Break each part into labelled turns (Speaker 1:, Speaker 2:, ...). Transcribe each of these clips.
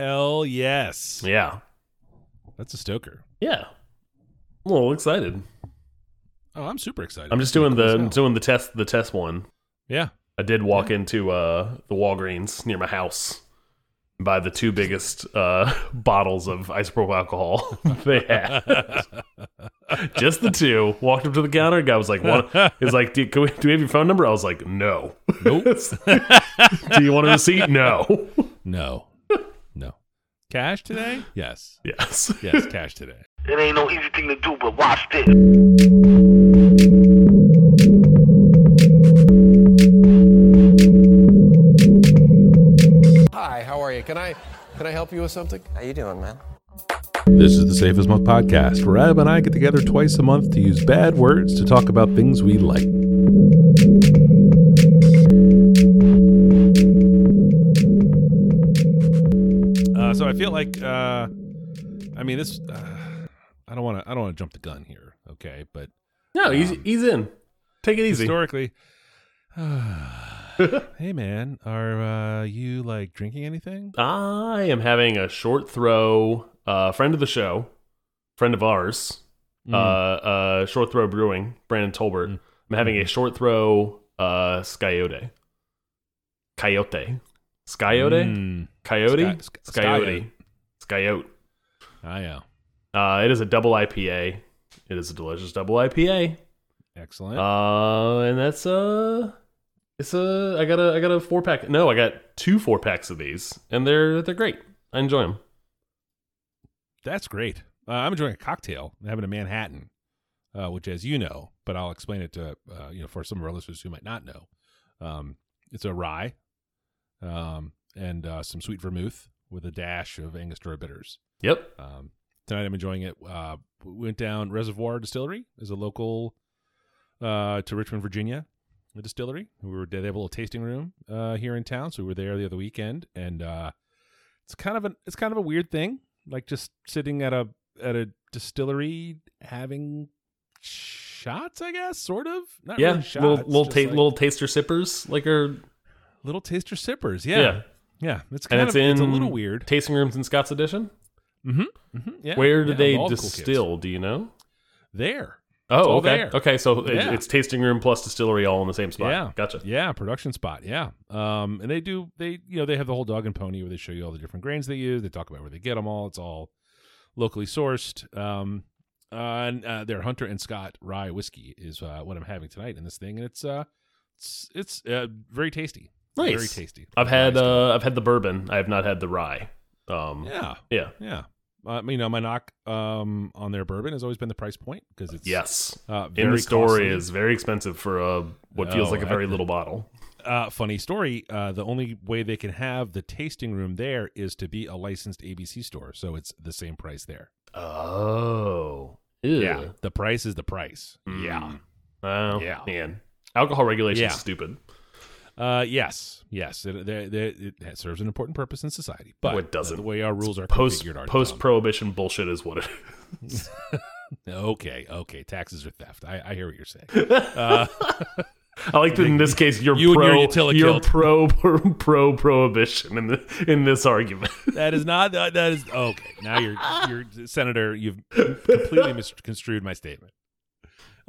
Speaker 1: Hell yes.
Speaker 2: Yeah.
Speaker 1: That's a stoker.
Speaker 2: Yeah. I'm a little excited.
Speaker 1: Oh, I'm super excited.
Speaker 2: I'm just doing the I'm doing the test the test one.
Speaker 1: Yeah.
Speaker 2: I did walk into uh, the Walgreens near my house and buy the two biggest uh, bottles of isopropyl alcohol they had. Just the two. Walked up to the counter. Guy was like, "What?" He was like, do, can we, "Do we have your phone number?" I was like, "No."
Speaker 1: Nope.
Speaker 2: do you want a receipt? No.
Speaker 1: No. Cash today? Yes.
Speaker 2: yes.
Speaker 1: Yes, cash today.
Speaker 3: It ain't no easy thing to do, but watch this.
Speaker 4: Hi, how are you? Can I can I help you with something?
Speaker 5: How you doing, man?
Speaker 1: This is the Safest as Milk podcast, where Ab and I get together twice a month to use bad words to talk about things we like. Uh, so I feel like, uh, I mean, this. Uh, I don't want to. I don't want to jump the gun here, okay? But
Speaker 2: No, he's he's in. Take it easy.
Speaker 1: historically, hey man, are uh, you like drinking anything?
Speaker 2: I am having a short throw. Uh, friend of the show, friend of ours.
Speaker 1: Mm.
Speaker 2: Uh, uh, short throw brewing. Brandon Tolbert.
Speaker 1: Mm.
Speaker 2: I'm having a short throw. Uh, Skyote. Coyote. Skyote.
Speaker 1: Mm.
Speaker 2: Coyote.
Speaker 1: Sky- Coyote.
Speaker 2: Skyote. Skyote.
Speaker 1: Ah, yeah.
Speaker 2: Uh, it is a double IPA. It is a delicious double IPA.
Speaker 1: Excellent.
Speaker 2: Uh, and that's uh, it's a I got a I got a four pack. No, I got two four packs of these, and they're they're great. I enjoy them.
Speaker 1: That's great. Uh, I'm enjoying a cocktail. I'm having a Manhattan, uh, which, as you know, but I'll explain it to uh, you know for some of our listeners who might not know. Um, it's a rye, um, and uh, some sweet vermouth with a dash of Angostura bitters.
Speaker 2: Yep.
Speaker 1: Um, tonight I'm enjoying it. Uh, we went down Reservoir Distillery is a local uh, to Richmond, Virginia, a distillery. We were they have a little tasting room uh, here in town, so we were there the other weekend, and uh, it's kind of a it's kind of a weird thing, like just sitting at a at a distillery having shots, I guess, sort of. Not
Speaker 2: Yeah.
Speaker 1: really shots,
Speaker 2: little little ta-
Speaker 1: like
Speaker 2: little taster sippers like are
Speaker 1: little taster sippers. Yeah,
Speaker 2: Yeah.
Speaker 1: Yeah. It's
Speaker 2: and
Speaker 1: kind
Speaker 2: it's
Speaker 1: of
Speaker 2: in
Speaker 1: it's a little weird.
Speaker 2: tasting rooms in Scott's Addition.
Speaker 1: Mm-hmm. mm-hmm yeah.
Speaker 2: Where do
Speaker 1: yeah,
Speaker 2: they
Speaker 1: the cool
Speaker 2: distill? Do you know?
Speaker 1: There.
Speaker 2: Oh, okay.
Speaker 1: there.
Speaker 2: Okay, so
Speaker 1: Yeah.
Speaker 2: it's tasting room plus distillery all in the same spot.
Speaker 1: Yeah.
Speaker 2: Gotcha.
Speaker 1: Yeah, production spot. Yeah. Um, and they do they you know they have the whole dog and pony where they show you all the different grains they use. They talk about where they get them all. It's all locally sourced. Um, uh, and uh, their Hunter and Scott rye whiskey is uh, what I'm having tonight in this thing, and it's uh, it's it's uh, very tasty.
Speaker 2: Nice.
Speaker 1: Very tasty.
Speaker 2: I've had uh I've had the bourbon. I have not had the rye. Um
Speaker 1: yeah,
Speaker 2: yeah.
Speaker 1: yeah. Uh, you know, my knock um on their bourbon has always been the price point because it's
Speaker 2: Yes.
Speaker 1: uh,
Speaker 2: In the store
Speaker 1: costly.
Speaker 2: is very expensive for a what feels
Speaker 1: Oh,
Speaker 2: like a very
Speaker 1: I-
Speaker 2: little bottle.
Speaker 1: uh, funny story. Uh, the only way they can have the tasting room there is to be a licensed ABC store, so it's the same price there.
Speaker 2: Oh. Ew.
Speaker 1: Yeah, the price is the price.
Speaker 2: Mm.
Speaker 1: Yeah.
Speaker 2: Oh,
Speaker 1: Yeah.
Speaker 2: man. Alcohol regulation
Speaker 1: Yeah.
Speaker 2: is stupid.
Speaker 1: Uh, yes, yes. It, they, they, it serves an important purpose in society, but
Speaker 2: No, it doesn't.
Speaker 1: The way our rules are
Speaker 2: Post post prohibition bullshit is what it is.
Speaker 1: Okay, okay. Taxes are theft. I, I hear what you're saying. Uh,
Speaker 2: I like that in this case you're
Speaker 1: You and your
Speaker 2: pro you're pro pro pro prohibition in the in this argument.
Speaker 1: that is not that, that is okay. Now you're you're senator. You've completely misconstrued my statement.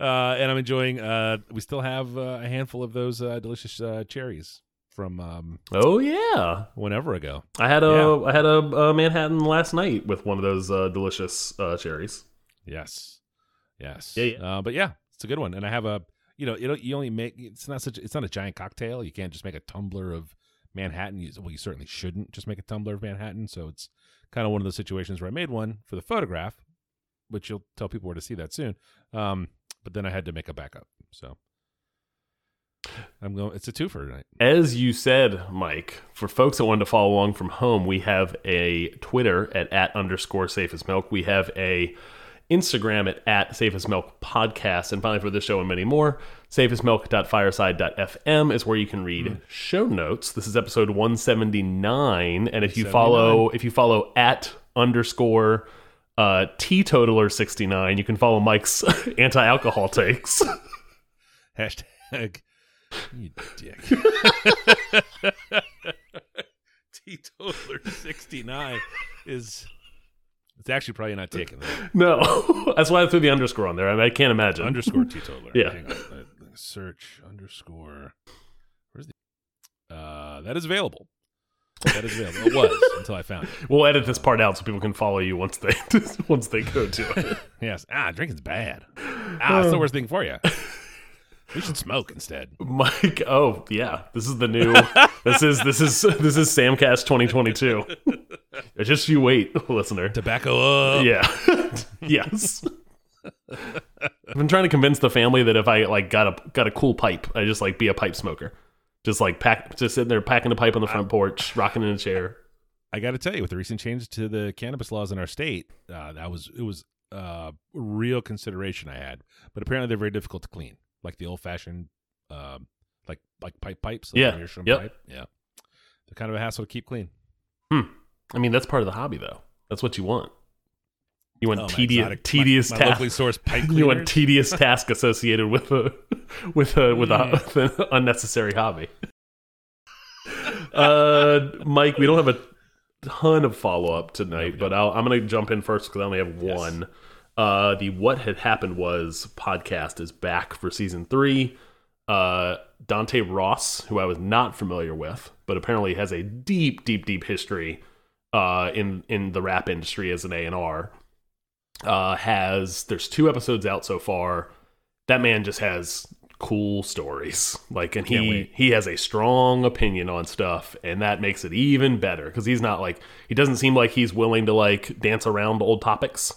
Speaker 1: Uh, and I'm enjoying. Uh, we still have uh, a handful of those uh, delicious uh, cherries from um,
Speaker 2: oh yeah.
Speaker 1: whenever ago.
Speaker 2: I had a
Speaker 1: Yeah.
Speaker 2: I had a, a Manhattan last night with one of those uh, delicious uh, cherries.
Speaker 1: Yes, yes,
Speaker 2: Yeah, yeah.
Speaker 1: Uh, but yeah, it's a good one. And I have a, you know, you you only make it's not such it's not a giant cocktail. You can't just make a tumbler of Manhattan. You, well, you certainly shouldn't just make a tumbler of Manhattan. So it's kind of one of those situations where I made one for the photograph, which you'll tell people where to see that soon. Um, but then I had to make a backup. So I'm going. It's a two twofer tonight.
Speaker 2: As you said, Mike, for folks that wanted to follow along from home, we have a Twitter at at underscore safest milk. We have a Instagram at at safest milk podcast. And finally, for this show and many more, safestmilk.fireside.fm is where you can read hmm. show notes. This is episode 179. And if you follow, if you follow at underscore uh, teetotaler 69, you can follow Mike's anti alcohol takes.
Speaker 1: Hashtag you dick. Teetotaler 69 is. It's actually probably not taken. though.
Speaker 2: No, that's why I threw the underscore on there. I, mean, I can't imagine.
Speaker 1: underscore teetotaler.
Speaker 2: Yeah.
Speaker 1: Search underscore. Where's the? Uh, that is available. That is available. It was until I found it.
Speaker 2: We'll edit this part out so people can follow you once they once they go to it.
Speaker 1: Yes. Ah, drinking's bad. Ah, it's the worst thing for you. We should smoke instead.
Speaker 2: Mike, oh yeah, this is the new. this is this is this is Samcast 2022. Just you wait, listener.
Speaker 1: Tobacco up.
Speaker 2: Yeah. yes. I've been trying to convince the family that if I like got a got a cool pipe, I just like be a pipe smoker. Just like pack, just sitting there packing a pipe on the front porch, rocking in a chair.
Speaker 1: I got to tell you, with the recent changes to the cannabis laws in our state, uh, that was it was uh, real consideration I had. But apparently, they're very difficult to clean, like the old fashioned, um, like like pipe pipes. Like
Speaker 2: Yeah. Yep.
Speaker 1: pipe. Yeah. They're kind of a hassle to keep clean. Hmm.
Speaker 2: I mean, that's part of the hobby, though. That's what you want. You want
Speaker 1: Oh,
Speaker 2: tedious, tedious
Speaker 1: my, my
Speaker 2: task.
Speaker 1: locally sourced pipe
Speaker 2: You want tedious task associated with a with a with, a,
Speaker 1: Mm.
Speaker 2: with an unnecessary hobby. Uh, Mike, we don't have a ton of follow up tonight, but I'll, I'm going to jump in first because I only have
Speaker 1: Yes.
Speaker 2: one. Uh, the What Had Happened Was podcast is back for season three. Uh, Dante Ross, who I was not familiar with, but apparently has a deep, deep, deep history uh, in in the rap industry as an A and R. Uh, has there's two episodes out so far. That man just has cool stories, like, and he
Speaker 1: wait.
Speaker 2: he has a strong opinion on stuff, and that makes it even better because he's not like he doesn't seem like he's willing to like dance around old topics.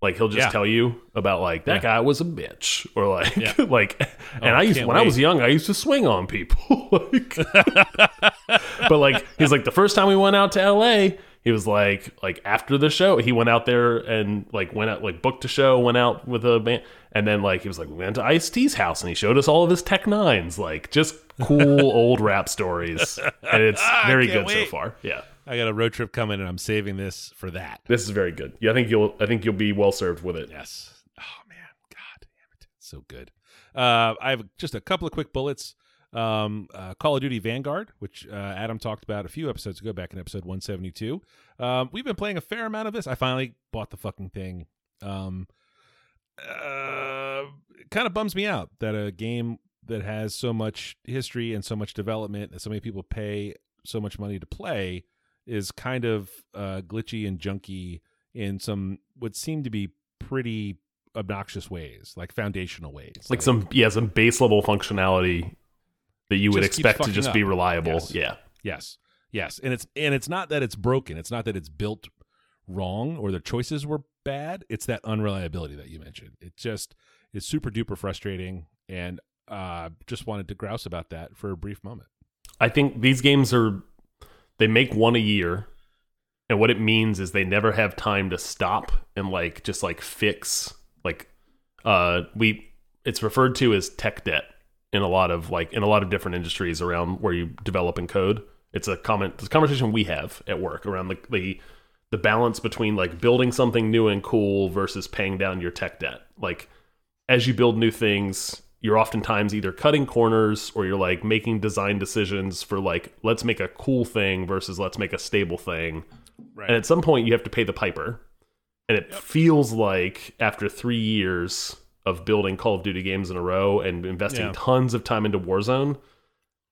Speaker 2: Like he'll just
Speaker 1: Yeah.
Speaker 2: tell you about like that
Speaker 1: Yeah.
Speaker 2: guy was a bitch or like
Speaker 1: Yeah.
Speaker 2: like and
Speaker 1: Oh,
Speaker 2: I used when I was young I used to swing on people like but like he's like the first time we went out to LA he was like like after the show he went out there and like went out like booked a show went out with a band and then like he was like we went to Ice T's house and he showed us all of his Tech Nines like just cool old rap stories and it's very good
Speaker 1: wait.
Speaker 2: so far yeah
Speaker 1: I got a road trip coming, and I'm saving this for that.
Speaker 2: this is very good yeah I think you'll I think you'll be well served with it
Speaker 1: Yes. Oh man, God damn it, so good. Uh, I have just a couple of quick bullets. Um, uh, Call of Duty Vanguard, which uh, Adam talked about a few episodes ago, back in episode 172. Um, we've been playing a fair amount of this. I finally bought the fucking thing. Um, uh, kind of bums me out that a game that has so much history and so much development that so many people pay so much money to play is kind of uh, glitchy and junky in some would seem to be pretty obnoxious ways, like foundational ways,
Speaker 2: like some yeah some base level functionality that you would
Speaker 1: Just
Speaker 2: expect to just
Speaker 1: up.
Speaker 2: be reliable
Speaker 1: Yes.
Speaker 2: yeah
Speaker 1: Yes. Yes. And it's and it's not that it's broken. It's not that it's built wrong or the choices were bad. It's that unreliability that you mentioned. It just is super duper frustrating and uh just wanted to grouse about that for a brief moment.
Speaker 2: I think these games are they make one a year and what it means is they never have time to stop and like just like fix like uh we it's referred to as tech debt in a lot of like in a lot of different industries around where you develop and code. It's a comment it's a conversation we have at work around the the the balance between like building something new and cool versus paying down your tech debt. Like as you build new things you're oftentimes either cutting corners or you're like making design decisions for like let's make a cool thing versus let's make a stable thing.
Speaker 1: Right.
Speaker 2: and at some point you have to pay the piper. And it feels like after three years of building call of duty games in a row and investing
Speaker 1: Yeah.
Speaker 2: tons of time into warzone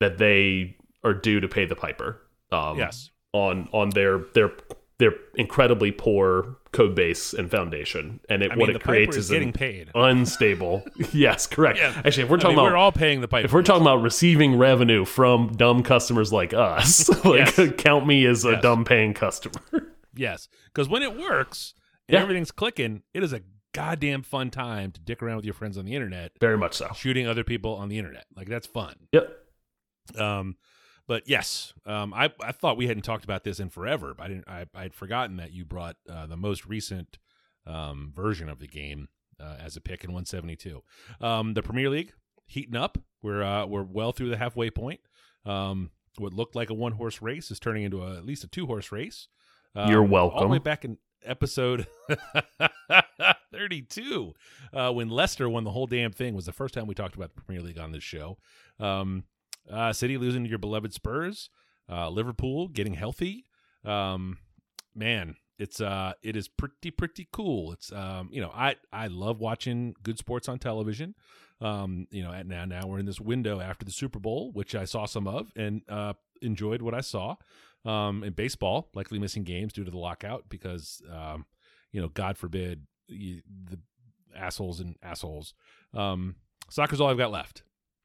Speaker 2: that they are due to pay the piper um,
Speaker 1: yes.
Speaker 2: on on their their their incredibly poor code base and foundation and it
Speaker 1: I
Speaker 2: what
Speaker 1: mean,
Speaker 2: it creates
Speaker 1: is
Speaker 2: is
Speaker 1: getting
Speaker 2: an
Speaker 1: paid.
Speaker 2: unstable yes correct
Speaker 1: Yeah.
Speaker 2: actually if we're
Speaker 1: I
Speaker 2: talking
Speaker 1: mean,
Speaker 2: about
Speaker 1: we're all paying the pipe.
Speaker 2: if we're talking about receiving revenue from dumb customers like us like
Speaker 1: Yes.
Speaker 2: count me as a
Speaker 1: Yes.
Speaker 2: dumb paying customer
Speaker 1: Yes, because when it works and
Speaker 2: Yeah.
Speaker 1: everything's clicking, it is a goddamn fun time to dick around with your friends on the internet,
Speaker 2: very much so
Speaker 1: shooting other people on the internet. Like that's fun.
Speaker 2: yep
Speaker 1: Um, but yes, um, I I thought we hadn't talked about this in forever, but I didn't. I I'd forgotten that you brought uh, the most recent um, version of the game uh, as a pick in 172. Um, the Premier League heating up. We're uh, we're well through the halfway point. Um, what looked like a one horse race is turning into a, at least a two horse race. Um,
Speaker 2: You're welcome.
Speaker 1: All the way back in episode 32, uh, when Leicester won the whole damn thing, was the first time we talked about the Premier League on this show. Um, uh, City losing to your beloved Spurs. uh, Liverpool getting healthy. Um, man, it's uh, it is pretty pretty cool. It's um, you know, I I love watching good sports on television. Um, you know, at now now we're in this window after the Super Bowl, which I saw some of and uh, enjoyed what I saw. Um, in baseball, likely missing games due to the lockout because um, you know, God forbid you, the assholes and assholes. Um, soccer's all I've got left.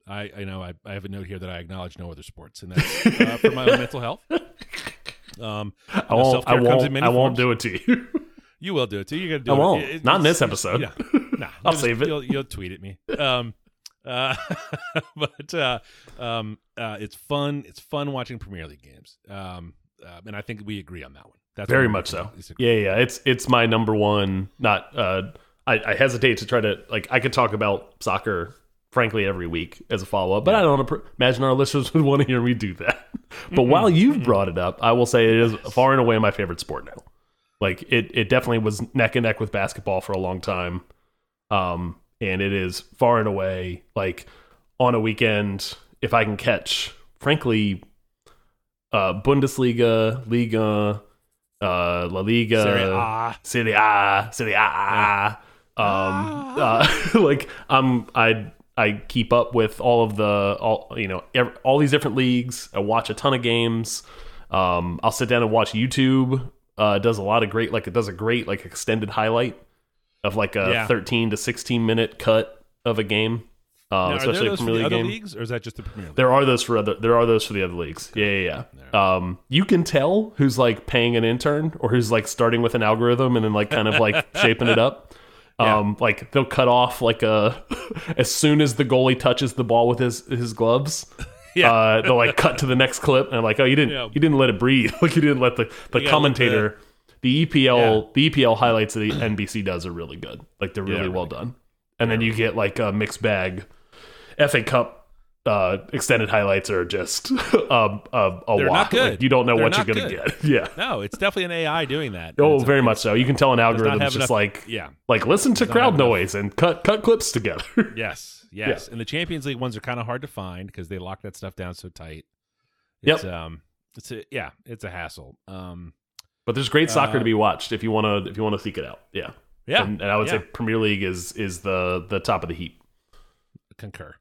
Speaker 1: I, I know I, I have a note here that I acknowledge no other sports, and that's uh, for my own mental health. Um,
Speaker 2: I won't. I won't. I won't
Speaker 1: forms.
Speaker 2: do it to you.
Speaker 1: You will do it to you. You're gonna do
Speaker 2: I
Speaker 1: it.
Speaker 2: won't.
Speaker 1: It-
Speaker 2: Not in this episode.
Speaker 1: Yeah, nah,
Speaker 2: I'll save it.
Speaker 1: You'll, you'll tweet at me. Um, uh, but uh, um, uh, it's fun. It's fun watching Premier League games. Um, uh, and I think we agree on that one. That's
Speaker 2: Very much so. Yeah, yeah. It's it's my number one. Not. Uh, I, I hesitate to try to like. I could talk about soccer, frankly, every week as a follow up, but I don't imagine our listeners would want to hear me do that. But while you've brought it up, I will say it is far and away my favorite sport now. Like it, it definitely was neck and neck with basketball for a long time. Um, and it is far and away like on a weekend if I can catch, frankly, uh, Bundesliga, Liga, uh, La Liga,
Speaker 1: Serie A.
Speaker 2: Serie A, Serie A. Um, uh, like I'm, I, I keep up with all of the, all you know, all these different leagues. I watch a ton of games. Um, I'll sit down and watch YouTube. Uh, does a lot of great, like it does a great like extended highlight of like a
Speaker 1: Yeah.
Speaker 2: 13 to 16 minute cut of a game. Um,
Speaker 1: Now, are
Speaker 2: especially a
Speaker 1: those for
Speaker 2: Premier
Speaker 1: the
Speaker 2: League
Speaker 1: other
Speaker 2: game.
Speaker 1: leagues, or is that just the Premier League?
Speaker 2: There are those for other. There are those for the other leagues. Yeah, yeah, yeah. Um, you can tell who's like paying an intern or who's like starting with an algorithm and then like kind of like shaping it up. Um, like they'll cut off like a as soon as the goalie touches the ball with his his gloves.
Speaker 1: Yeah.
Speaker 2: Uh, they'll like cut to the next clip and I'm like, oh, you didn't
Speaker 1: Yeah.
Speaker 2: you didn't let it breathe. Like you didn't let the the commentator. The EPL the EPL highlights that the NBC does are really good. Like they're really
Speaker 1: Yeah,
Speaker 2: well done. And then you get like a mixed bag. FA Cup uh, extended highlights are just um, a, a
Speaker 1: They're
Speaker 2: lot.
Speaker 1: not good.
Speaker 2: Like, you don't know
Speaker 1: They're
Speaker 2: what you're going to get. Yeah.
Speaker 1: No, it's definitely an AI doing that.
Speaker 2: Oh, very much so. You can tell an
Speaker 1: algorithm
Speaker 2: just
Speaker 1: enough-
Speaker 2: like
Speaker 1: yeah.
Speaker 2: like listen to crowd
Speaker 1: have enough-
Speaker 2: noise and cut cut clips together.
Speaker 1: Yes, yes. And the Champions League ones are kind of hard to find because they lock that stuff down so tight.
Speaker 2: Yep.
Speaker 1: It's, um, it's a yeah, it's a hassle. Um,
Speaker 2: but there's great soccer
Speaker 1: Uh,
Speaker 2: to be watched if you want to if you want to seek it out. Yeah.
Speaker 1: yeah,
Speaker 2: And, and I would
Speaker 1: yeah.
Speaker 2: say Premier League is is the the top of the heap.
Speaker 1: concur.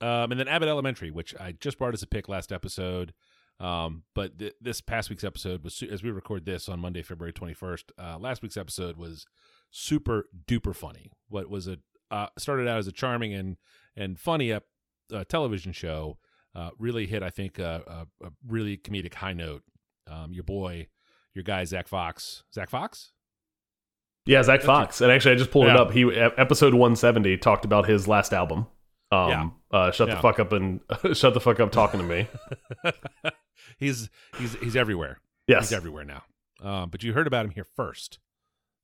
Speaker 1: Um, and then Abbott Elementary, which I just brought as a pick last episode. Um, but th- this past week's episode was as we record this on Monday, February twenty first. Uh, last week's episode was super duper funny. What was a uh, started out as a charming and and funny ep- uh, television show. Uh, really hit, I think, uh, a, a really comedic high note. Um, your boy, your guy Zach Fox, Zach Fox.
Speaker 2: Yeah, Zach Fox. And actually, I just pulled it up. He episode 170 talked about his last album. Um,
Speaker 1: Yeah.
Speaker 2: uh, shut the fuck up and shut the fuck up talking to me.
Speaker 1: he's he's he's everywhere.
Speaker 2: Yes.
Speaker 1: He's everywhere now. Um, but you heard about him here first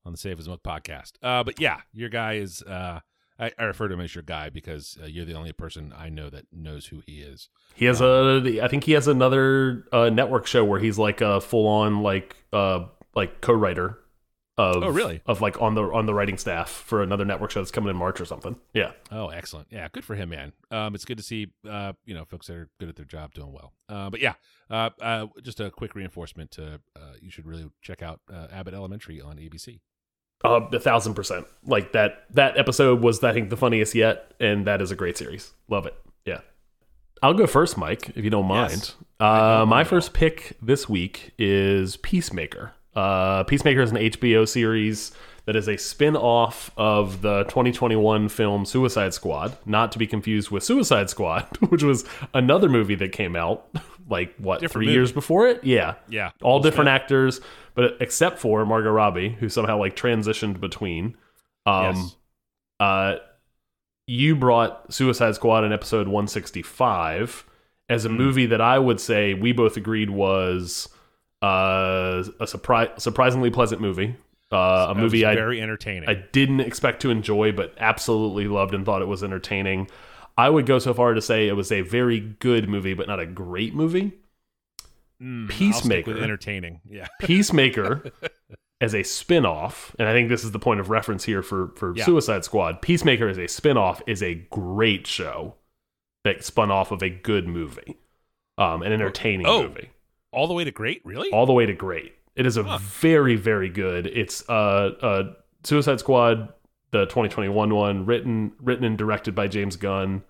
Speaker 1: on the Safe As Milk podcast. Uh, but yeah, your guy is. Uh, I, I refer to him as your guy because uh, you're the only person I know that knows who he is.
Speaker 2: He has a. I think he has another uh, network show where he's like a full on like uh like co-writer. Of,
Speaker 1: Oh, really?
Speaker 2: Of like on the on the writing staff for another network show that's coming in March or something. Yeah.
Speaker 1: Oh, excellent. Yeah, good for him, man. Um, it's good to see, uh, you know, folks that are good at their job doing well. Uh, but yeah, uh, uh, just a quick reinforcement to uh, you should really check out uh, Abbott Elementary on ABC.
Speaker 2: Uh, a thousand percent. Like that. That episode was, I think, the funniest yet, and that is a great series. Love it. Yeah. I'll go first, Mike, if you don't mind.
Speaker 1: Yes.
Speaker 2: Uh,
Speaker 1: don't
Speaker 2: my first pick this week is Peacemaker. Uh, Peacemaker is an HBO series that is a spin off of the 2021 film Suicide Squad, not to be confused with Suicide Squad, which was another movie that came out like, what,
Speaker 1: Different
Speaker 2: three
Speaker 1: movie.
Speaker 2: years before it? Yeah.
Speaker 1: Yeah,
Speaker 2: All
Speaker 1: Will
Speaker 2: different
Speaker 1: Smith.
Speaker 2: actors, but except for Margot Robbie, who somehow like transitioned between. Um,
Speaker 1: yes.
Speaker 2: uh, you brought Suicide Squad in episode 165 as a
Speaker 1: Hmm.
Speaker 2: movie that I would say we both agreed was uh, a surprise, surprisingly pleasant movie. Uh, a
Speaker 1: That was
Speaker 2: movie I
Speaker 1: very entertaining.
Speaker 2: I didn't expect to enjoy, but absolutely loved and thought it was entertaining. I would go so far to say it was a very good movie, but not a great movie.
Speaker 1: Mm,
Speaker 2: Peacemaker.
Speaker 1: entertaining. Yeah.
Speaker 2: Peacemaker as a spin-off, and I think this is the point of reference here for for
Speaker 1: Yeah.
Speaker 2: Suicide Squad. Peacemaker as a spin-off is a great show that spun off of a good movie. Um an entertaining
Speaker 1: Oh.
Speaker 2: movie.
Speaker 1: all the way to great. Really?
Speaker 2: all the way to great. It is a very, very good. It's uh, uh, Suicide Squad, the 2021 one, written, written and directed by James Gunn.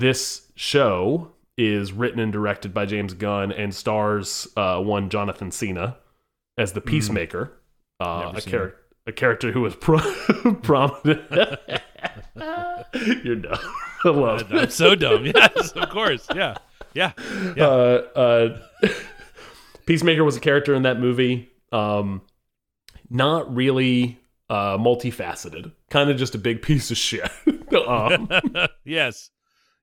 Speaker 2: This show is written and directed by James Gunn and stars uh, one Jonathan Cena as the Peacemaker, uh, a character. A character who was pro- prominent. You're dumb. I.
Speaker 1: I'm so dumb. Yes, of course. Yeah, yeah. Yeah.
Speaker 2: uh, uh, Peacemaker was a character in that movie. Um, not really uh, multifaceted, kind of just a big piece of shit. um,
Speaker 1: yes.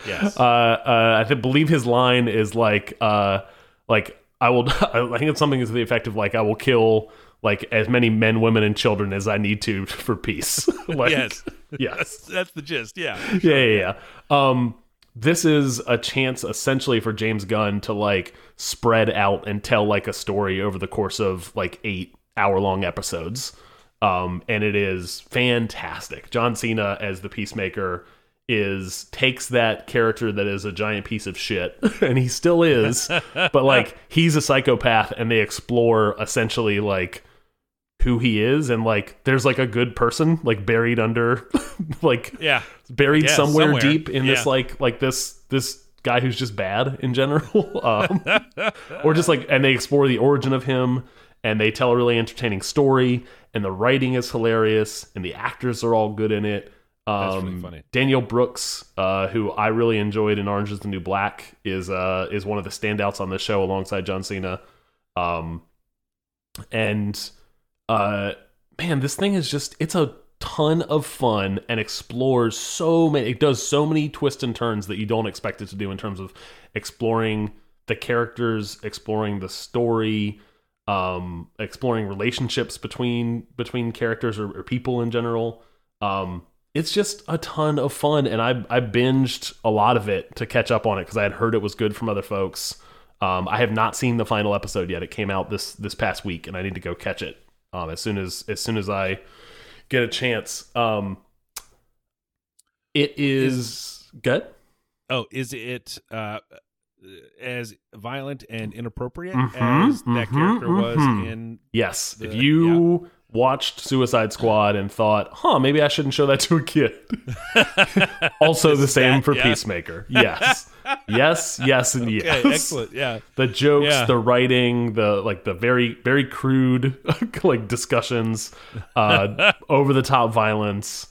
Speaker 1: Yes.
Speaker 2: uh, uh, I th- believe his line is like, uh, like I will. I think it's something to the effect of like, I will kill like as many men, women, and children as I need to for peace. like,
Speaker 1: yes.
Speaker 2: yes,
Speaker 1: That's that's the gist. Yeah.
Speaker 2: yeah, yeah, yeah. Um, this is a chance essentially for James Gunn to like spread out and tell like a story over the course of like eight hour long episodes. Um, and it is fantastic. John Cena as the Peacemaker is takes that character that is a giant piece of shit, and he still is, but like he's a psychopath, and they explore essentially like who he is and like there's like a good person like buried under like
Speaker 1: Yeah.
Speaker 2: buried
Speaker 1: Yeah,
Speaker 2: somewhere,
Speaker 1: somewhere.
Speaker 2: deep in this like like this this guy who's just bad in general um, or just like and they explore the origin of him and they tell a really entertaining story and the writing is hilarious and the actors are all good in it um,
Speaker 1: That's really funny.
Speaker 2: Danielle Brooks, uh, who I really enjoyed in Orange Is the New Black, is uh, is one of the standouts on this show alongside John Cena. Um, and uh, man, this thing is just it's a ton of fun and explores so many. It does so many twists and turns that you don't expect it to do in terms of exploring the characters, exploring the story, um, exploring relationships between between characters or, or people in general. Um, it's just a ton of fun, and I I binged a lot of it to catch up on it because I had heard it was good from other folks. Um, I have not seen the final episode yet. It came out this this past week, and I need to go catch it um, as soon as as soon as I get a chance. Um, it is good.
Speaker 1: Oh, is it uh, as violent and inappropriate
Speaker 2: Mhm,
Speaker 1: as that
Speaker 2: mhm,
Speaker 1: character was
Speaker 2: mhm.
Speaker 1: in?
Speaker 2: Yes.
Speaker 1: The-
Speaker 2: if you watched Suicide Squad and thought, "Huh, maybe I shouldn't show that to a kid," also the same
Speaker 1: that-
Speaker 2: for
Speaker 1: yeah.
Speaker 2: Peacemaker. Yes. yes. Yes. And yes.
Speaker 1: Excellent. Yeah.
Speaker 2: the jokes,
Speaker 1: Yeah.
Speaker 2: the writing, the like the very very crude like discussions, uh over the top violence.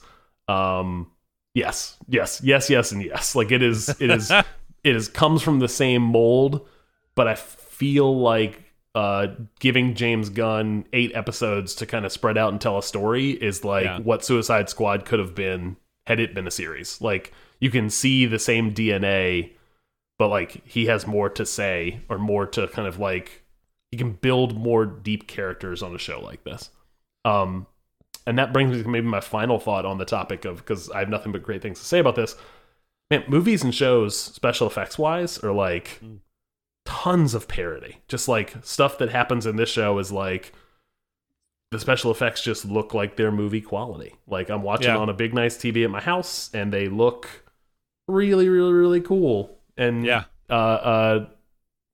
Speaker 2: Um yes, yes, yes, yes and yes. Like it is it is it is comes from the same mold, but I feel like uh giving James Gunn 8 episodes to kind of spread out and tell a story is like
Speaker 1: Yeah.
Speaker 2: what Suicide Squad could have been had it been a series. Like you can see the same DNA but like he has more to say or more to kind of like he can build more deep characters on a show like this. Um and that brings me to maybe my final thought on the topic of because i have nothing but great things to say about this. Man movies and shows special effects wise are like tons of parody. Just like stuff that happens in this show is like the special effects just look like their movie quality. Like i'm watching
Speaker 1: Yeah.
Speaker 2: on a big nice tv at my house and they look really really really cool and
Speaker 1: Yeah.
Speaker 2: uh uh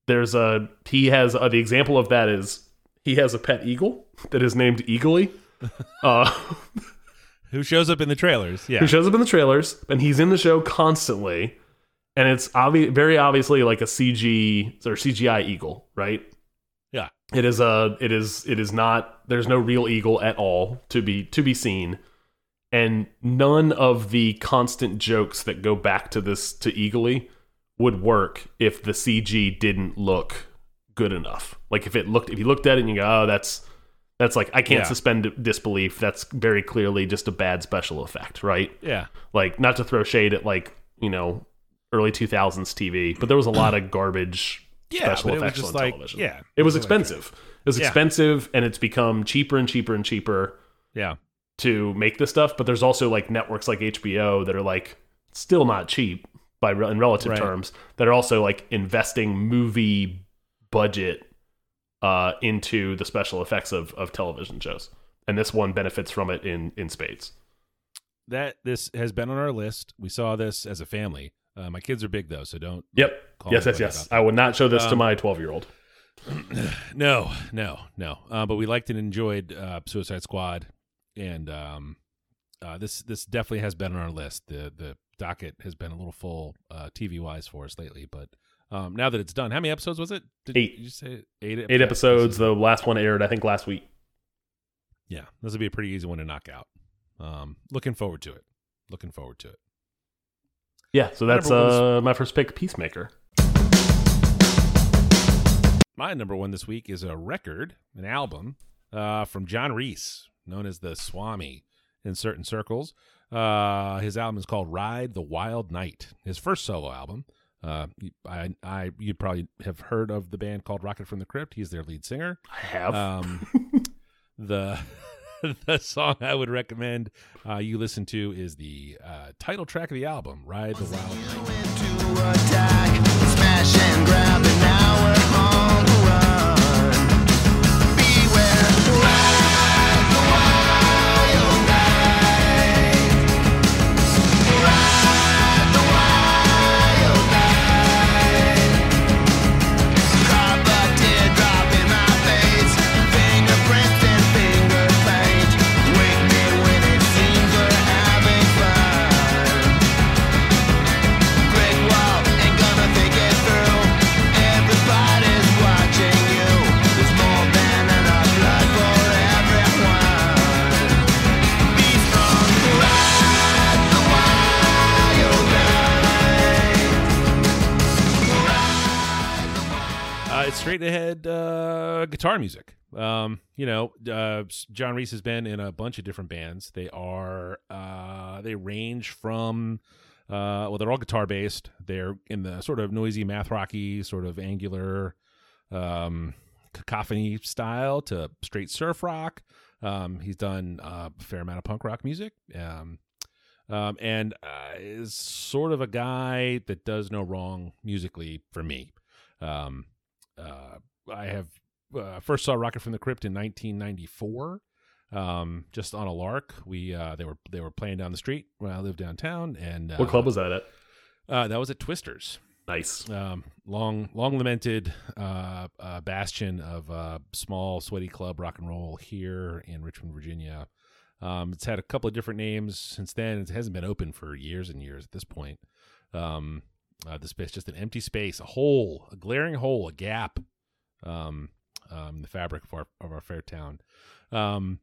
Speaker 2: there's a he has uh, the example of that is he has a pet eagle that is named eagly uh
Speaker 1: Who shows up in the trailers? Yeah.
Speaker 2: who shows up in the trailers and he's in the show constantly and it's obvi- very obviously like a cg or cgi eagle right
Speaker 1: Yeah.
Speaker 2: it is a it is it is not there's no real eagle at all to be to be seen and none of the constant jokes that go back to this to eagly would work if the cg didn't look good enough like if it looked if you looked at it and you go oh that's that's like i can't
Speaker 1: Yeah.
Speaker 2: suspend disbelief that's very clearly just a bad special effect right
Speaker 1: Yeah.
Speaker 2: like not to throw shade at like you know early 2000s tv but there was a lot of garbage
Speaker 1: Yeah.
Speaker 2: special
Speaker 1: but it was
Speaker 2: effects
Speaker 1: just
Speaker 2: on
Speaker 1: like
Speaker 2: television
Speaker 1: yeah.
Speaker 2: it was
Speaker 1: like-
Speaker 2: expensive it was
Speaker 1: Yeah.
Speaker 2: expensive and it's become cheaper and cheaper and cheaper
Speaker 1: yeah.
Speaker 2: to make this stuff but there's also like networks like hbo that are like still not cheap by in relative
Speaker 1: Right.
Speaker 2: terms that are also like investing movie budget uh into the special effects of of television shows and this one benefits from it in in spades
Speaker 1: That this has been on our list. We saw this as a family. Uh, my kids are big though, so don't.
Speaker 2: yep yes yes yes i would not show this to
Speaker 1: Um,
Speaker 2: my 12 year old
Speaker 1: No, no, no. Uh, but we liked and enjoyed uh, Suicide Squad, and um, uh, this this definitely has been on our list. The the docket has been a little full uh, TV wise for us lately, but um, now that it's done, how many episodes was it? Did
Speaker 2: Eight.
Speaker 1: you say eight?
Speaker 2: Eight episodes. The last one aired, I think, last week.
Speaker 1: Yeah, this would be a pretty easy one to knock out. Um, looking forward to it. Looking forward to it.
Speaker 2: Yeah, so that's
Speaker 1: number one is-
Speaker 2: uh, my first pick, Peacemaker.
Speaker 1: My number one this week is a record, an album uh, from John Reis, known as the Swami in certain circles. Uh, his album is called "Ride the Wild Night." His first solo album. Uh, you- I, I, you probably have heard of the band called Rocket from the Crypt. He's their lead singer.
Speaker 2: I have.
Speaker 1: Um, the the song I would recommend uh, you listen to is the uh, title track of the album, "Ride the Wild Night." Guitar music. Um, you know, uh, John Reis has been in a bunch of different bands. They are uh, they range from uh, well, they're all guitar based. They're in the sort of noisy math rocky, sort of angular, um, cacophony style to straight surf rock. Um, he's done uh, a fair amount of punk rock music. Um, um, and uh, is sort of a guy that does no wrong musically for me. Um, uh, I have uh, first saw Rocket from the Crypt in 1994, um, just on a lark. We uh, they were they were playing down the street when I lived downtown, and uh,
Speaker 2: what club was that at?
Speaker 1: uh, that was at Twisters.
Speaker 2: Nice.
Speaker 1: Um, long long lamented uh, uh, bastion of uh, small sweaty club rock and roll here in Richmond, Virginia. Um, it's had a couple of different names since then. It hasn't been open for years and years at this point. Um, uh, the space just an empty space, a hole, a glaring hole, a gap. Um, um, the fabric of our of our fair town. Um,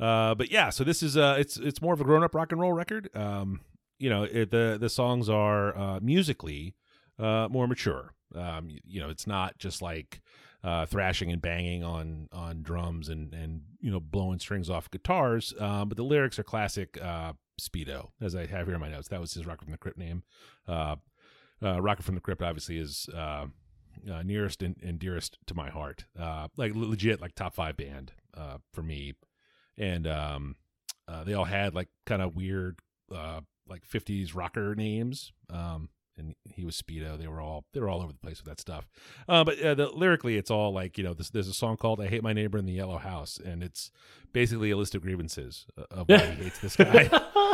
Speaker 1: uh, but yeah, so this is uh, it's it's more of a grown up rock and roll record. Um, you know, it, the the songs are uh, musically uh, more mature. Um, you, you know, it's not just like uh, thrashing and banging on on drums and and you know blowing strings off guitars. Um, but the lyrics are classic uh, Speedo, as I have here in my notes. That was his Rocket from the Crypt name. Uh, uh, Rocket from the Crypt obviously is uh, uh, nearest and, and dearest to my heart. Uh, like legit, like top five band uh, for me. And um, uh, they all had like kind of weird, uh, like '50s rocker names. Um, and he was Speedo. They were all they were all over the place with that stuff. Uh, but uh, the, lyrically, it's all like you know, this, there's a song called "I Hate My Neighbor in the Yellow House," and it's basically a list of grievances uh, of why he hates this guy.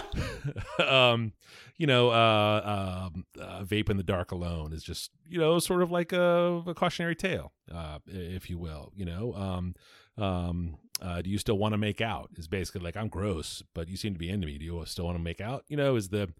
Speaker 1: um, you know, uh, um, uh, vape in the dark alone is just you know sort of like a, a cautionary tale, uh, if you will. You know, um, um, uh, do you still want to make out? Is basically like I'm gross, but you seem to be into me. Do you still want to make out? You know, is the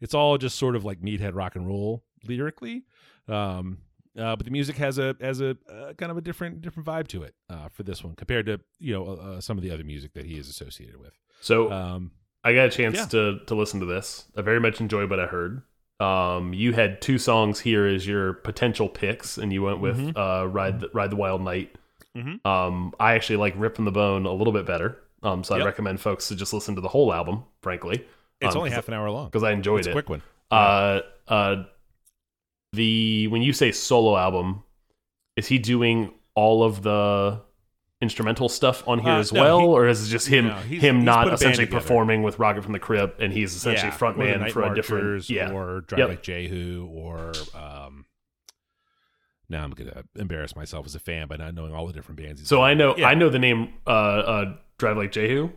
Speaker 1: it's all just sort of like meathead rock and roll lyrically. Um, uh, but the music has a has a uh, kind of a different different vibe to it uh, for this one compared to you know uh, some of the other music that he is associated with.
Speaker 2: So
Speaker 1: Um,
Speaker 2: I got a chance
Speaker 1: yeah.
Speaker 2: to to listen to this. I very much enjoyed what I heard. Um, you had two songs here as your potential picks, and you went with
Speaker 1: Mm-hmm.
Speaker 2: uh, "Ride the, Ride the Wild Night."
Speaker 1: Mhm.
Speaker 2: Um, I actually like "Rip from the Bone" a little bit better. Um, so I recommend folks to just listen to the whole album. Frankly,
Speaker 1: it's
Speaker 2: Um,
Speaker 1: only half an hour long.
Speaker 2: because I enjoyed
Speaker 1: It's a
Speaker 2: it.
Speaker 1: quick one.
Speaker 2: Uh, uh, the when you say solo album, is he doing all of the instrumental stuff on here
Speaker 1: Uh,
Speaker 2: as
Speaker 1: no,
Speaker 2: well,
Speaker 1: he-
Speaker 2: or is it just him
Speaker 1: no, he's-
Speaker 2: him
Speaker 1: he's
Speaker 2: not
Speaker 1: put a band
Speaker 2: essentially performing with Rocket from the Crypt, and he's essentially
Speaker 1: Yeah,
Speaker 2: frontman for a different yeah
Speaker 1: or Drive
Speaker 2: Yep.
Speaker 1: Like Jehu or um, now I'm gonna embarrass myself as a fan by not knowing all the different bands. he's
Speaker 2: So
Speaker 1: in.
Speaker 2: I know
Speaker 1: Yeah.
Speaker 2: I know the name uh, uh, Drive Like Jehu.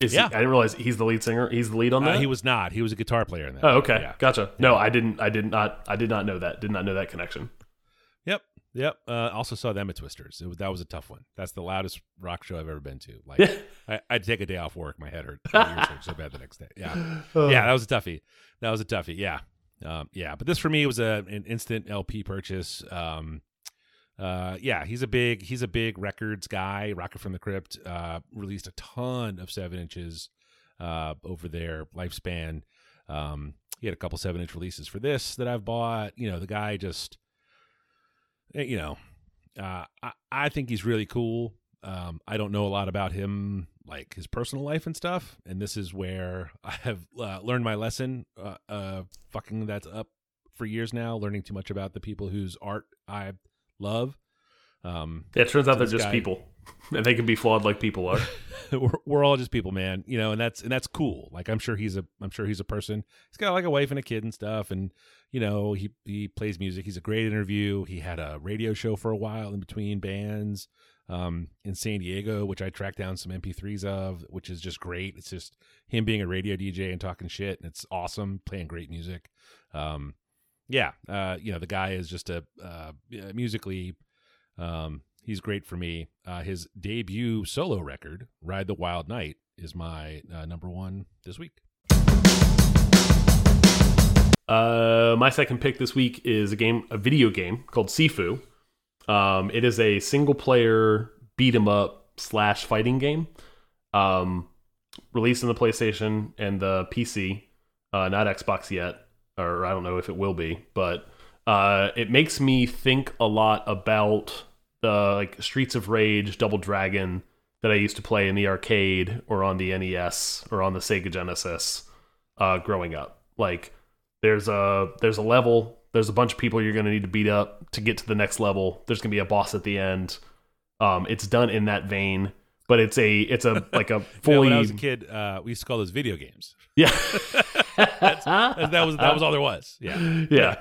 Speaker 2: Is he-
Speaker 1: Yeah.
Speaker 2: I didn't realize he's the lead singer. He's the lead on
Speaker 1: Uh,
Speaker 2: that.
Speaker 1: he was not. He was a guitar player in that.
Speaker 2: oh, okay,
Speaker 1: Yeah.
Speaker 2: gotcha. No, I didn't. I did not. I did not know that. Did not know that connection.
Speaker 1: Yep. Yep. Uh, also saw them at Twisters. It that was a tough one. That's the loudest rock show I've ever been to. Like, I, I'd take a day off work. My head hurt. My hurt so bad the next day. Yeah. Yeah, that was a toughie. That was a toughie. Yeah. Um, yeah. But this for me was a, an instant LP purchase. Um, uh, yeah, he's a big he's a big records guy. Rocket from the Crypt uh, released a ton of seven inches uh, over their lifespan. Um, he had a couple seven inch releases for this that I've bought. You know, the guy just, eh, you know, uh, I, I think he's really cool. Um, I don't know a lot about him, like his personal life and stuff. And this is where I have uh, learned my lesson. Uh, uh, fucking that's up for years now, learning too much about the people whose art I love. Um,
Speaker 2: Yeah, it turns out they're just
Speaker 1: guy-
Speaker 2: people, and they can be flawed like people are.
Speaker 1: we're, we're all just people, man. You know, and that's and that's cool. Like I'm sure he's a I'm sure he's a person. He's got like a wife and a kid and stuff, and you know he he plays music. He's a great interview. He had a radio show for a while in between bands um, in San Diego, which I tracked down some MP3s of, which is just great. It's just him being a radio DJ and talking shit, and it's awesome, playing great music. Um, yeah, uh, you know the guy is just a uh, musically. Um, he's great for me. Uh, his debut solo record, "Ride the Wild Night," is my uh, number one this week.
Speaker 2: Uh, my second pick this week is a game, a video game called Sifu. Um, it is a single player beat 'em up slash fighting game. Um, released on the PlayStation and the PC, uh, not Xbox yet, or I don't know if it will be, but uh, it makes me think a lot about the like Streets of Rage, Double Dragon that I used to play in the arcade or on the NES or on the Sega Genesis uh, growing up. Like there's a there's a level, there's a bunch of people you're gonna need to beat up to get to the next level. There's gonna be a boss at the end. Um, it's done in that vein, but it's a it's a like a
Speaker 1: You know,
Speaker 2: fully
Speaker 1: when I was a kid, uh, we used to call those video games.
Speaker 2: yeah
Speaker 1: That that was that was all there was. Yeah.
Speaker 2: yeah.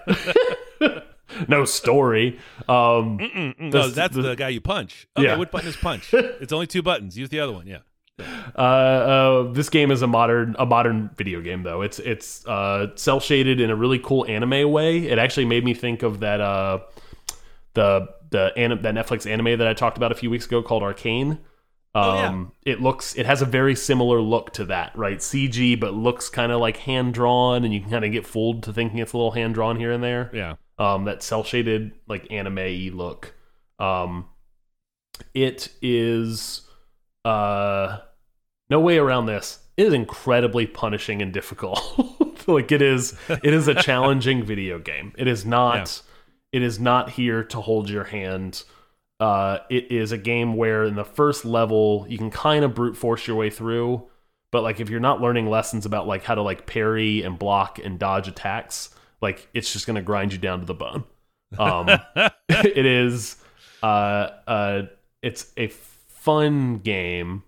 Speaker 2: no story. Um,
Speaker 1: Mm-mm, no,
Speaker 2: That's-
Speaker 1: that's
Speaker 2: the-
Speaker 1: the, guy you punch. Okay,
Speaker 2: Yeah.
Speaker 1: what button is punch? it's only two buttons. Use the other one. Yeah.
Speaker 2: Uh, uh, this game is a modern a modern video game though. It's it's uh, cel shaded in a really cool anime way. It actually made me think of that uh, the the anim- that Netflix anime that I talked about a few weeks ago called Arcane. Um,
Speaker 1: Oh, yeah.
Speaker 2: it looks it has a very similar look to that, right? CG, but looks kind of like hand drawn, and you can kind of get fooled to thinking it's a little hand drawn here and there.
Speaker 1: Yeah.
Speaker 2: um, that cel shaded like anime look. Um, it is uh, no way around this. It is incredibly punishing and difficult. like it is, it is a challenging video game. It is not. It is not here to hold your hand. Uh, it is a game where in the first level you can kind of brute force your way through, but like if you're not learning lessons about like how to like parry and block and dodge attacks, like it's just gonna grind you down to the bone. Um, it is, uh, uh, it's a fun game,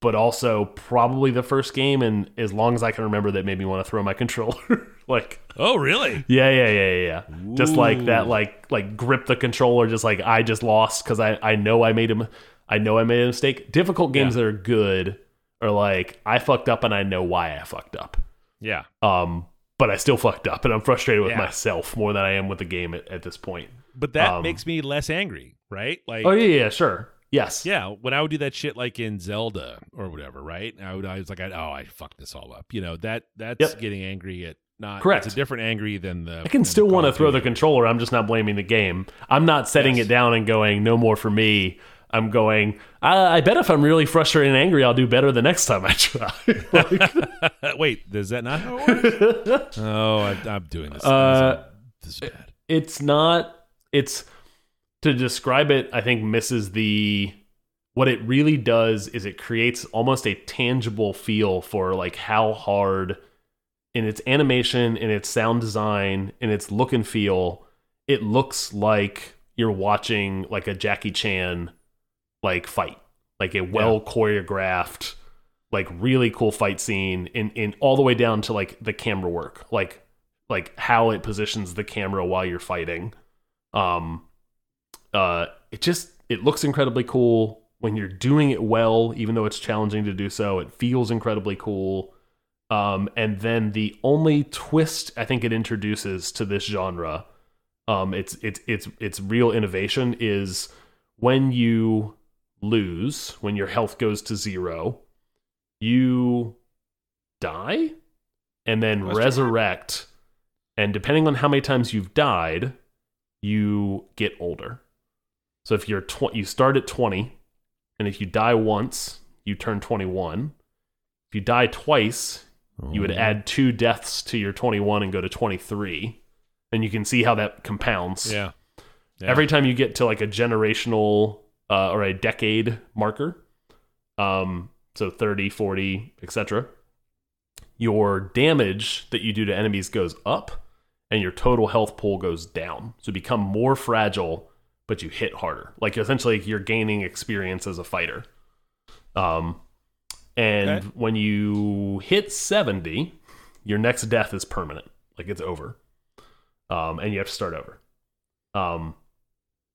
Speaker 2: but also probably the first game, and as long as I can remember, that made me want to throw my controller. like,
Speaker 1: Oh, really?
Speaker 2: yeah, yeah, yeah, yeah, yeah. Just like that, like like grip the controller, just like I just lost because I I know I made him, I know I made a mistake. Difficult games
Speaker 1: Yeah.
Speaker 2: that are good are like I fucked up and I know why I fucked up.
Speaker 1: Yeah.
Speaker 2: Um, but I still fucked up, and I'm frustrated with
Speaker 1: Yeah.
Speaker 2: myself more than I am with the game at, at this point.
Speaker 1: But that
Speaker 2: Um,
Speaker 1: makes me less angry, right? Like,
Speaker 2: Oh yeah, yeah, sure, yes,
Speaker 1: yeah, when I would do that shit like in Zelda or whatever, right? I would I was like, oh, I fucked this all up. You know that that's
Speaker 2: Yep.
Speaker 1: getting angry at not
Speaker 2: Correct.
Speaker 1: It's a different angry than the.
Speaker 2: I can still want to throw the controller. I'm just not blaming the game. I'm not setting
Speaker 1: Yes.
Speaker 2: it down and going no more for me. I'm going. I, I bet if I'm really frustrated and angry, I'll do better the next time I try. Like,
Speaker 1: Wait, does that not how it works? oh, I, I'm doing this.
Speaker 2: Uh,
Speaker 1: this is bad.
Speaker 2: it's not. It's to describe it. I think misses the. What it really does is it creates almost a tangible feel for like how hard in its animation, in its sound design, in its look and feel, it looks like you're watching like a Jackie Chan like fight, like a well choreographed, like really cool fight scene in in all the way down to like the camera work, like like how it positions the camera while you're fighting. Um uh it just it looks incredibly cool when you're doing it well, even though it's challenging to do so. It feels incredibly cool. Um, and then the only twist I think it introduces to this genre Um, it's it's it's it's real innovation is when you lose, when your health goes to zero, you die and then
Speaker 1: Question
Speaker 2: resurrect. And depending on how many times you've died, you get older. So if you're tw- you start at 20, and if you die once, you turn 21. If you die twice, you would add two deaths to your 21 and go to 23. And you can see how that compounds.
Speaker 1: Yeah. Yeah.
Speaker 2: Every time you get to like a generational uh, or a decade marker, um, so 30, 40, etc., your damage that you do to enemies goes up and your total health pool goes down. So become more fragile, but you hit harder. Like essentially, you're gaining experience as a fighter. Um, and
Speaker 1: Okay.
Speaker 2: when you hit 70, your next death is permanent. Like it's over. Um, and you have to start over. Um,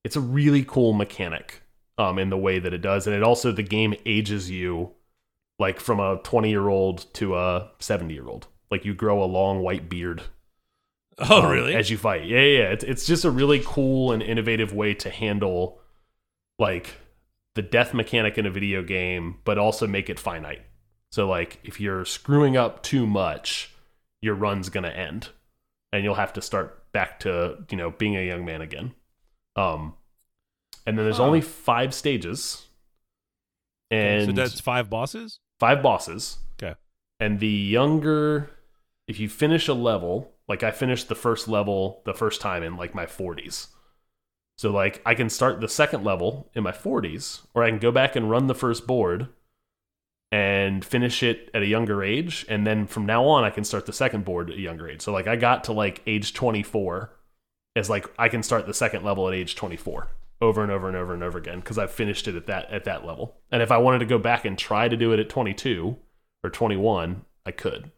Speaker 2: it's a really cool mechanic um, in the way that it does. And it also, the game ages you like from a 20 year old to a 70 year old. Like you grow a long white beard
Speaker 1: Oh,
Speaker 2: um,
Speaker 1: really?
Speaker 2: As you fight. Yeah, yeah. yeah. It's, it's just a really cool and innovative way to handle like the death mechanic in a video game, but also make it finite. So like if you're screwing up too much, your run's gonna end, and you'll have to start back to you know being a young man again. Um, and then there's only five stages, and
Speaker 1: so that's five bosses.
Speaker 2: five bosses.
Speaker 1: Okay.
Speaker 2: And the younger, if you finish a level, like I finished the first level the first time in like my 40s. So like I can start the second level in my 40s, or I can go back and run the first board and finish it at a younger age, and then from now on I can start the second board at a younger age. So like I got to like age 24 as like I can start the second level at age 24 over and over and over and over again because I've finished it at that at that level. And if I wanted to go back and try to do it at 22 or 21, I could.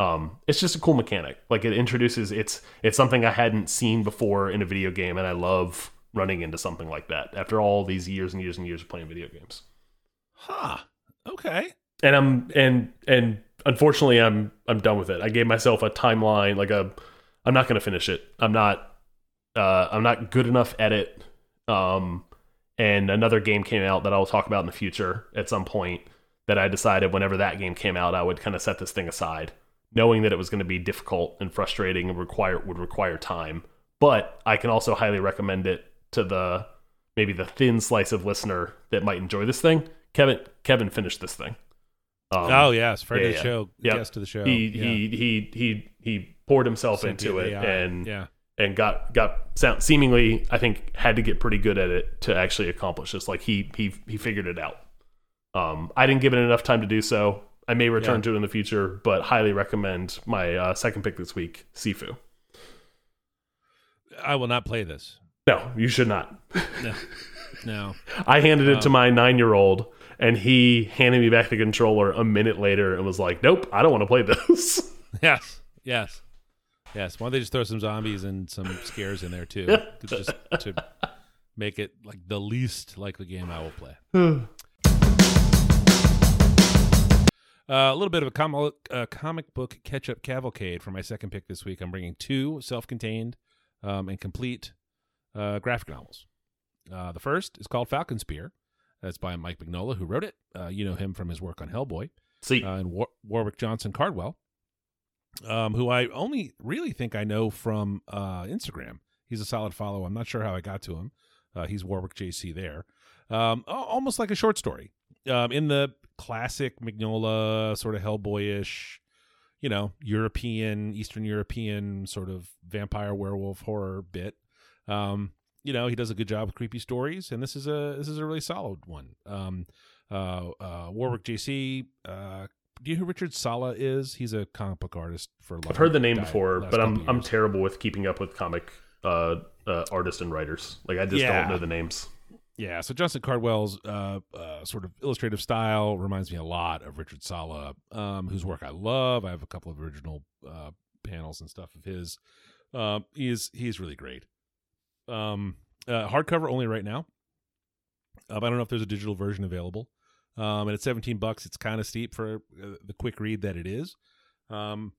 Speaker 2: Um, it's just a cool mechanic. Like it introduces it's it's something I hadn't seen before in a video game, and I love running into something like that after all these years and years and years of playing video games.
Speaker 1: Huh. Okay.
Speaker 2: And I'm and and unfortunately I'm I'm done with it. I gave myself a timeline, like a I'm not gonna finish it. I'm not uh I'm not good enough at it. Um and another game came out that I'll talk about in the future at some point that I decided whenever that game came out I would kind of set this thing aside, knowing that it was going to be difficult and frustrating and require would require time. But I can also highly recommend it to the maybe the thin slice of listener that might enjoy this thing. Kevin Kevin finished this thing. Um,
Speaker 1: oh yes, friend
Speaker 2: yeah,
Speaker 1: of the
Speaker 2: yeah.
Speaker 1: show,
Speaker 2: Yep.
Speaker 1: guest to the show.
Speaker 2: he,
Speaker 1: yeah.
Speaker 2: he he he he poured himself into it
Speaker 1: AI.
Speaker 2: and
Speaker 1: yeah.
Speaker 2: and got got sound, seemingly I think had to get pretty good at it to actually accomplish this. Like he he he figured it out. Um, I didn't give it enough time to do so. I may return
Speaker 1: Yeah.
Speaker 2: to it in the future, but highly recommend my uh, second pick this week, Sifu.
Speaker 1: I will not play this.
Speaker 2: No, you should not.
Speaker 1: No. No.
Speaker 2: I handed it to
Speaker 1: Um,
Speaker 2: my nine year old, and he handed me back the controller a minute later and was like, "Nope, I don't want to play this."
Speaker 1: Yes. Yes. Yes. Why don't they just throw some zombies and some scares in there too? just to make it like the least likely game I will play. Uh, a little bit of a comic, uh, comic book catch-up cavalcade for my second pick this week. I'm bringing two self-contained um, and complete uh, graphic novels. Uh, the first is called Falcon Spear. That's by Mike Mignola, who wrote it. Uh, you know him from his work on Hellboy
Speaker 2: See,
Speaker 1: uh, and War- Warwick Johnson Cardwell, um, who I only really think I know from uh, Instagram. He's a solid follow. I'm not sure how I got to him. Uh, he's Warwick JC there. Um, almost like a short story um, in the classic Mignola sort of Hellboyish, you know, European, Eastern European sort of vampire werewolf horror bit. Um, you know, he does a good job with creepy stories, and this is a this is a really solid one. Um, uh, uh, Warwick JC. Uh, do you know who Richard Sala is? He's a comic book artist for. a
Speaker 2: I've heard the name
Speaker 1: died
Speaker 2: before, but I'm I'm terrible with keeping up with comic uh, uh, artists and writers. Like I just
Speaker 1: Yeah.
Speaker 2: don't know the names.
Speaker 1: Yeah, so Justin Cardwell's uh, uh, sort of illustrative style reminds me a lot of Richard Sala, um, whose work I love. I have a couple of original uh, panels and stuff of his. Uh, he is he's really great. Um, uh, hardcover only right now. Uh, I don't know if there's a digital version available. Um, and at 17 bucks, it's kind of steep for uh, the quick read that it is. Um,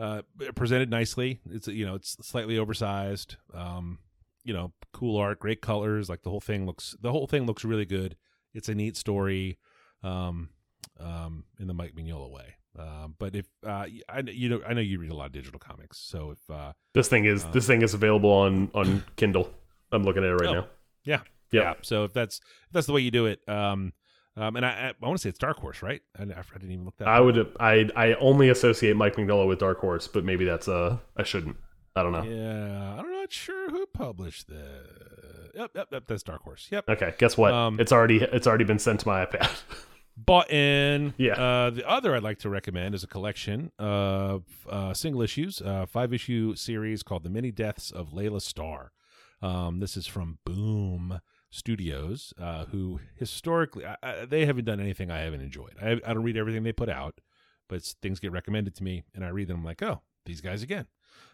Speaker 1: uh, presented nicely. It's you know it's slightly oversized. You know, cool art, great colors. Like the whole thing looks the whole thing looks really good. It's a neat story, um, um, in the Mike Mignola way. Um, but if uh, I you know I know you read a lot of digital comics, so if uh,
Speaker 2: This thing is this thing is available on on Kindle. I'm looking at it right
Speaker 1: Oh.
Speaker 2: now.
Speaker 1: yeah,
Speaker 2: Yep.
Speaker 1: yeah. So if that's if that's the way you do it, um, um, and I I, I want to say it's Dark Horse, right? I, I didn't even look that.
Speaker 2: I
Speaker 1: up.
Speaker 2: would I I only associate Mike Mignola with Dark Horse, but maybe that's uh I shouldn't. I don't know.
Speaker 1: Yeah, I'm not sure who published this. Yep, yep, yep. That's Dark Horse. Yep.
Speaker 2: Okay, guess what?
Speaker 1: Um,
Speaker 2: it's already it's already been sent to my iPad.
Speaker 1: Bought in.
Speaker 2: Yeah.
Speaker 1: Uh, the other I'd like to recommend is a collection of uh, single issues, uh, five issue series called The Many Deaths of Layla Starr. Um, this is from Boom Studios, uh, who historically I, I, they haven't done anything I haven't enjoyed. I, I don't read everything they put out, but things get recommended to me, and I read them. I'm like, oh, these guys again.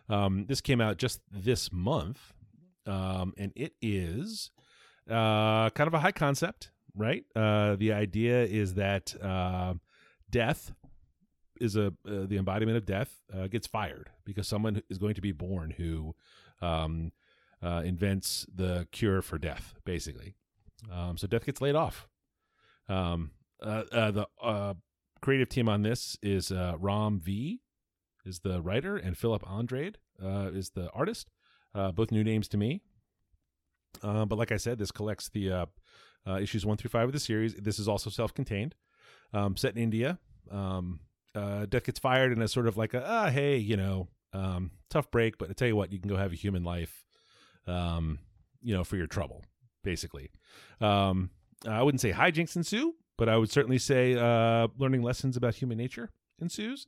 Speaker 1: Um, this came out just this month, um, and it is uh, kind of a high concept, right? Uh, the idea is that uh, death is a uh, the embodiment of death uh, gets fired because someone is going to be born who um, uh, invents the cure for death, basically. Um, so death gets laid off. Um, the creative team on this is Ram V, is the writer, and Philip Andrade uh, is the artist. Uh, both new names to me. Uh, but like I said, this collects the uh, uh, issues one through five of the series. This is also self-contained, um, set in India. Um, uh, Death gets fired, and it's sort of like a ah, hey, you know, um, tough break, but I tell you what, you can go have a human life, um, you know, for your trouble, basically. Um, I wouldn't say hijinks ensue, but I would certainly say learning lessons about human nature ensues.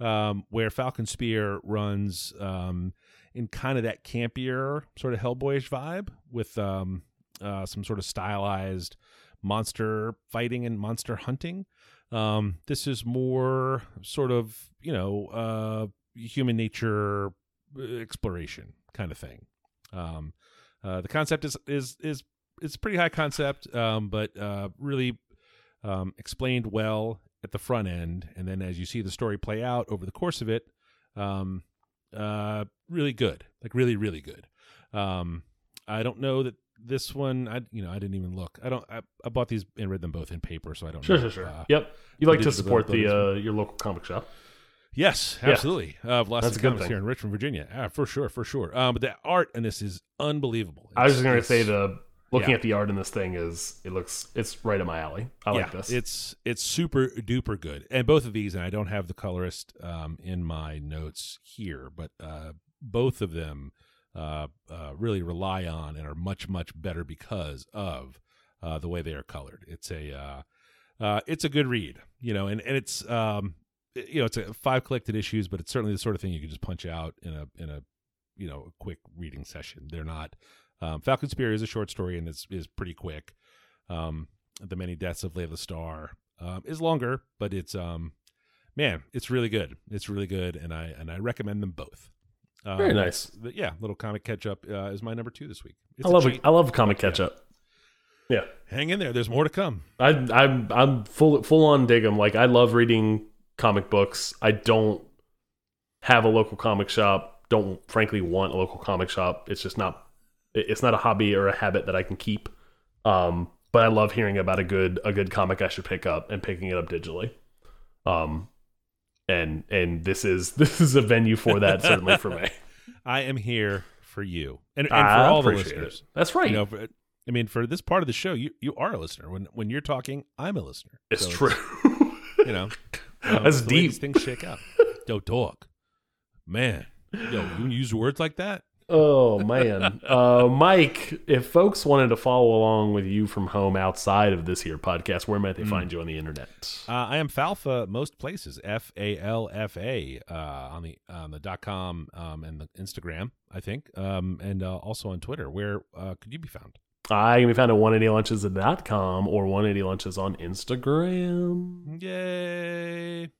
Speaker 1: Um, where Falcon Spear runs um, in kind of that campier sort of Hellboyish vibe with um, uh, some sort of stylized monster fighting and monster hunting. Um, this is more sort of you know uh, human nature uh, exploration kind of thing. Um, uh, the concept is is is it's pretty high concept, um, but uh, really explained well at the front end, and then as you see the story play out over the course of it, um, uh, really good, like really really good. Um, I don't know that this one, I you know I didn't even look. I don't. I, I bought these and read them both in paper, so I don't.
Speaker 2: Sure,
Speaker 1: know.
Speaker 2: sure, sure.
Speaker 1: Uh,
Speaker 2: yep. You like to support the uh, your local comic shop.
Speaker 1: Yes,
Speaker 2: Yeah.
Speaker 1: absolutely. Uh, Velocity
Speaker 2: That's a good
Speaker 1: Comics
Speaker 2: thing.
Speaker 1: here in Richmond, Virginia. Ah, for sure, for sure. Um, but the art in this is unbelievable.
Speaker 2: I was going to say the looking
Speaker 1: yeah.
Speaker 2: at the art in this thing is it looks it's right in my alley. I like this.
Speaker 1: It's it's super duper good, and both of these, and I don't have the colorist um, in my notes here, but uh, both of them uh, uh, really rely on and are much much better because of uh, the way they are colored. It's a uh, uh, it's a good read, you know, and and it's um, you know it's a five collected issues, but it's certainly the sort of thing you can just punch out in a in a you know a quick reading session. They're not. Um, Falcon Spear is a short story and is is pretty quick. Um, the many deaths of Layla Starr um, is longer, but it's um, man, it's really good. It's really good, and I and I recommend them both. Um,
Speaker 2: Very nice.
Speaker 1: but yeah, little comic catch up uh, is my number two this week. It's
Speaker 2: I love. I love comic catch up. Yeah.
Speaker 1: Hang in there. There's more to come.
Speaker 2: I I'm I'm full full on dig 'em. Like I love reading comic books. I don't have a local comic shop. Don't frankly want a local comic shop. It's just not it's not a hobby or a habit that I can keep. Um but I love hearing about a good a good comic I should pick up and picking it up digitally. Um and and this is this is a venue for that certainly for me.
Speaker 1: I am here for you and, and for all the
Speaker 2: appreciate it.
Speaker 1: listeners.
Speaker 2: That's right.
Speaker 1: You know, for, I mean, for this part of the show, you you are a listener. When when you're talking, I'm a listener.
Speaker 2: it's
Speaker 1: So
Speaker 2: true.
Speaker 1: You know,
Speaker 2: That's
Speaker 1: the
Speaker 2: deep.
Speaker 1: Things shake out. Yo, dog, man. Yo, you use words like that.
Speaker 2: Oh man, uh, Mike! If folks wanted to follow along with you from home outside of this here podcast, where might they find you on the internet?
Speaker 1: Uh, I am Falfa most places. F A L F A uh, on the on the dot com um, and the Instagram, I think, um, and uh, also on Twitter. Where uh, could you be found?
Speaker 2: I can be found at 180lunches.com or 180lunches on Instagram.
Speaker 1: Yay!